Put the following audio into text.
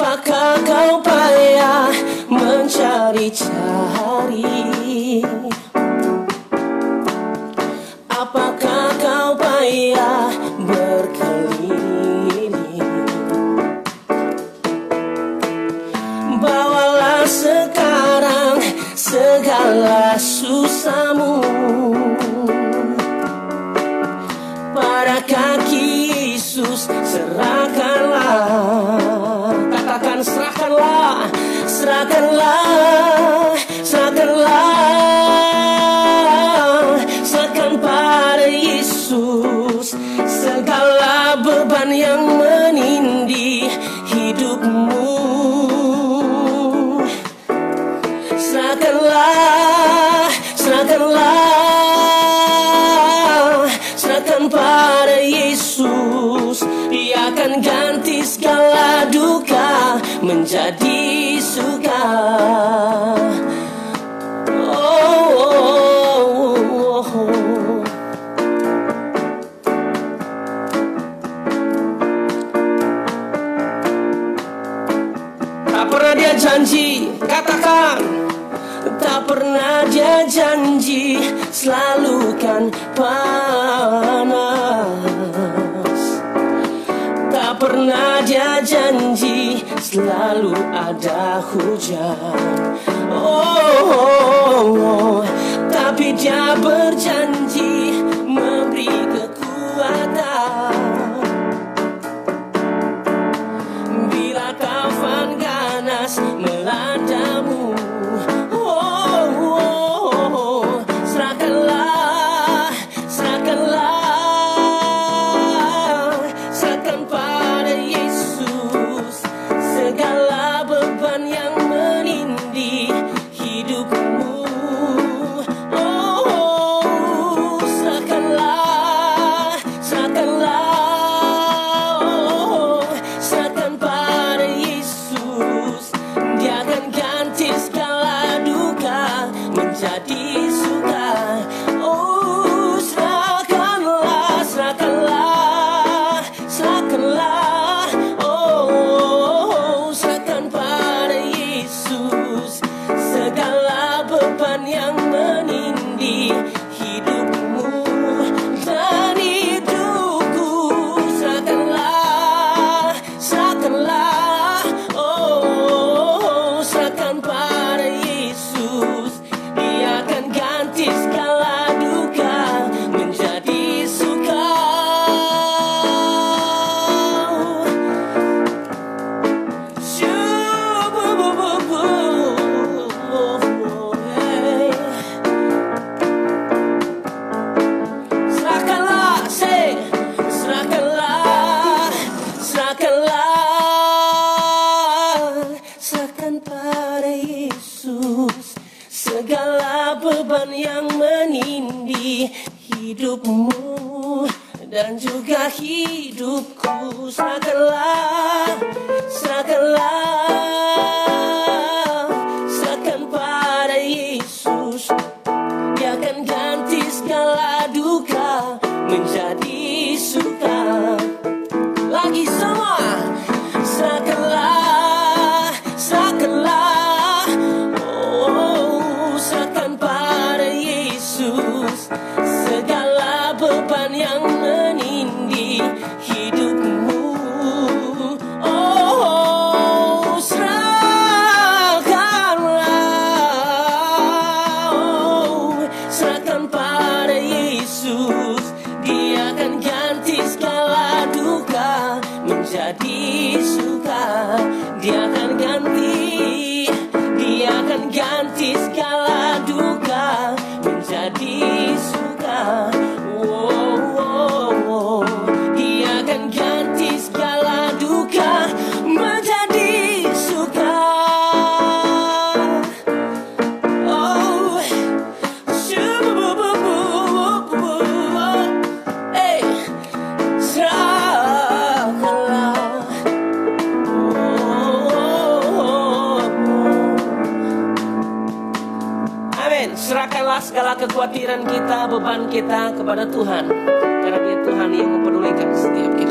Apakah kau payah mencari cari Apakah kau payah berkeliling? Bawalah sekarang segala susahmu. Katakan serahkanlah Serahkanlah Serahkanlah. Serahkan pada Yesus Segala menjadi suka. Oh. Tak pernah dia janji, katakan Tak pernah dia janji Selalu kan panas Tak pernah dia janji Selalu ada hujan oh, oh, oh. Tapi dia berjanji Memberi yang menindih hidupmu dan juga hidupku. Serahkanlah, serahkanlah, menjadi suka. Serahkanlah segala kekhawatiran kita, beban kita kepada Tuhan. Karena dia Tuhan yang mempedulikan setiap kita.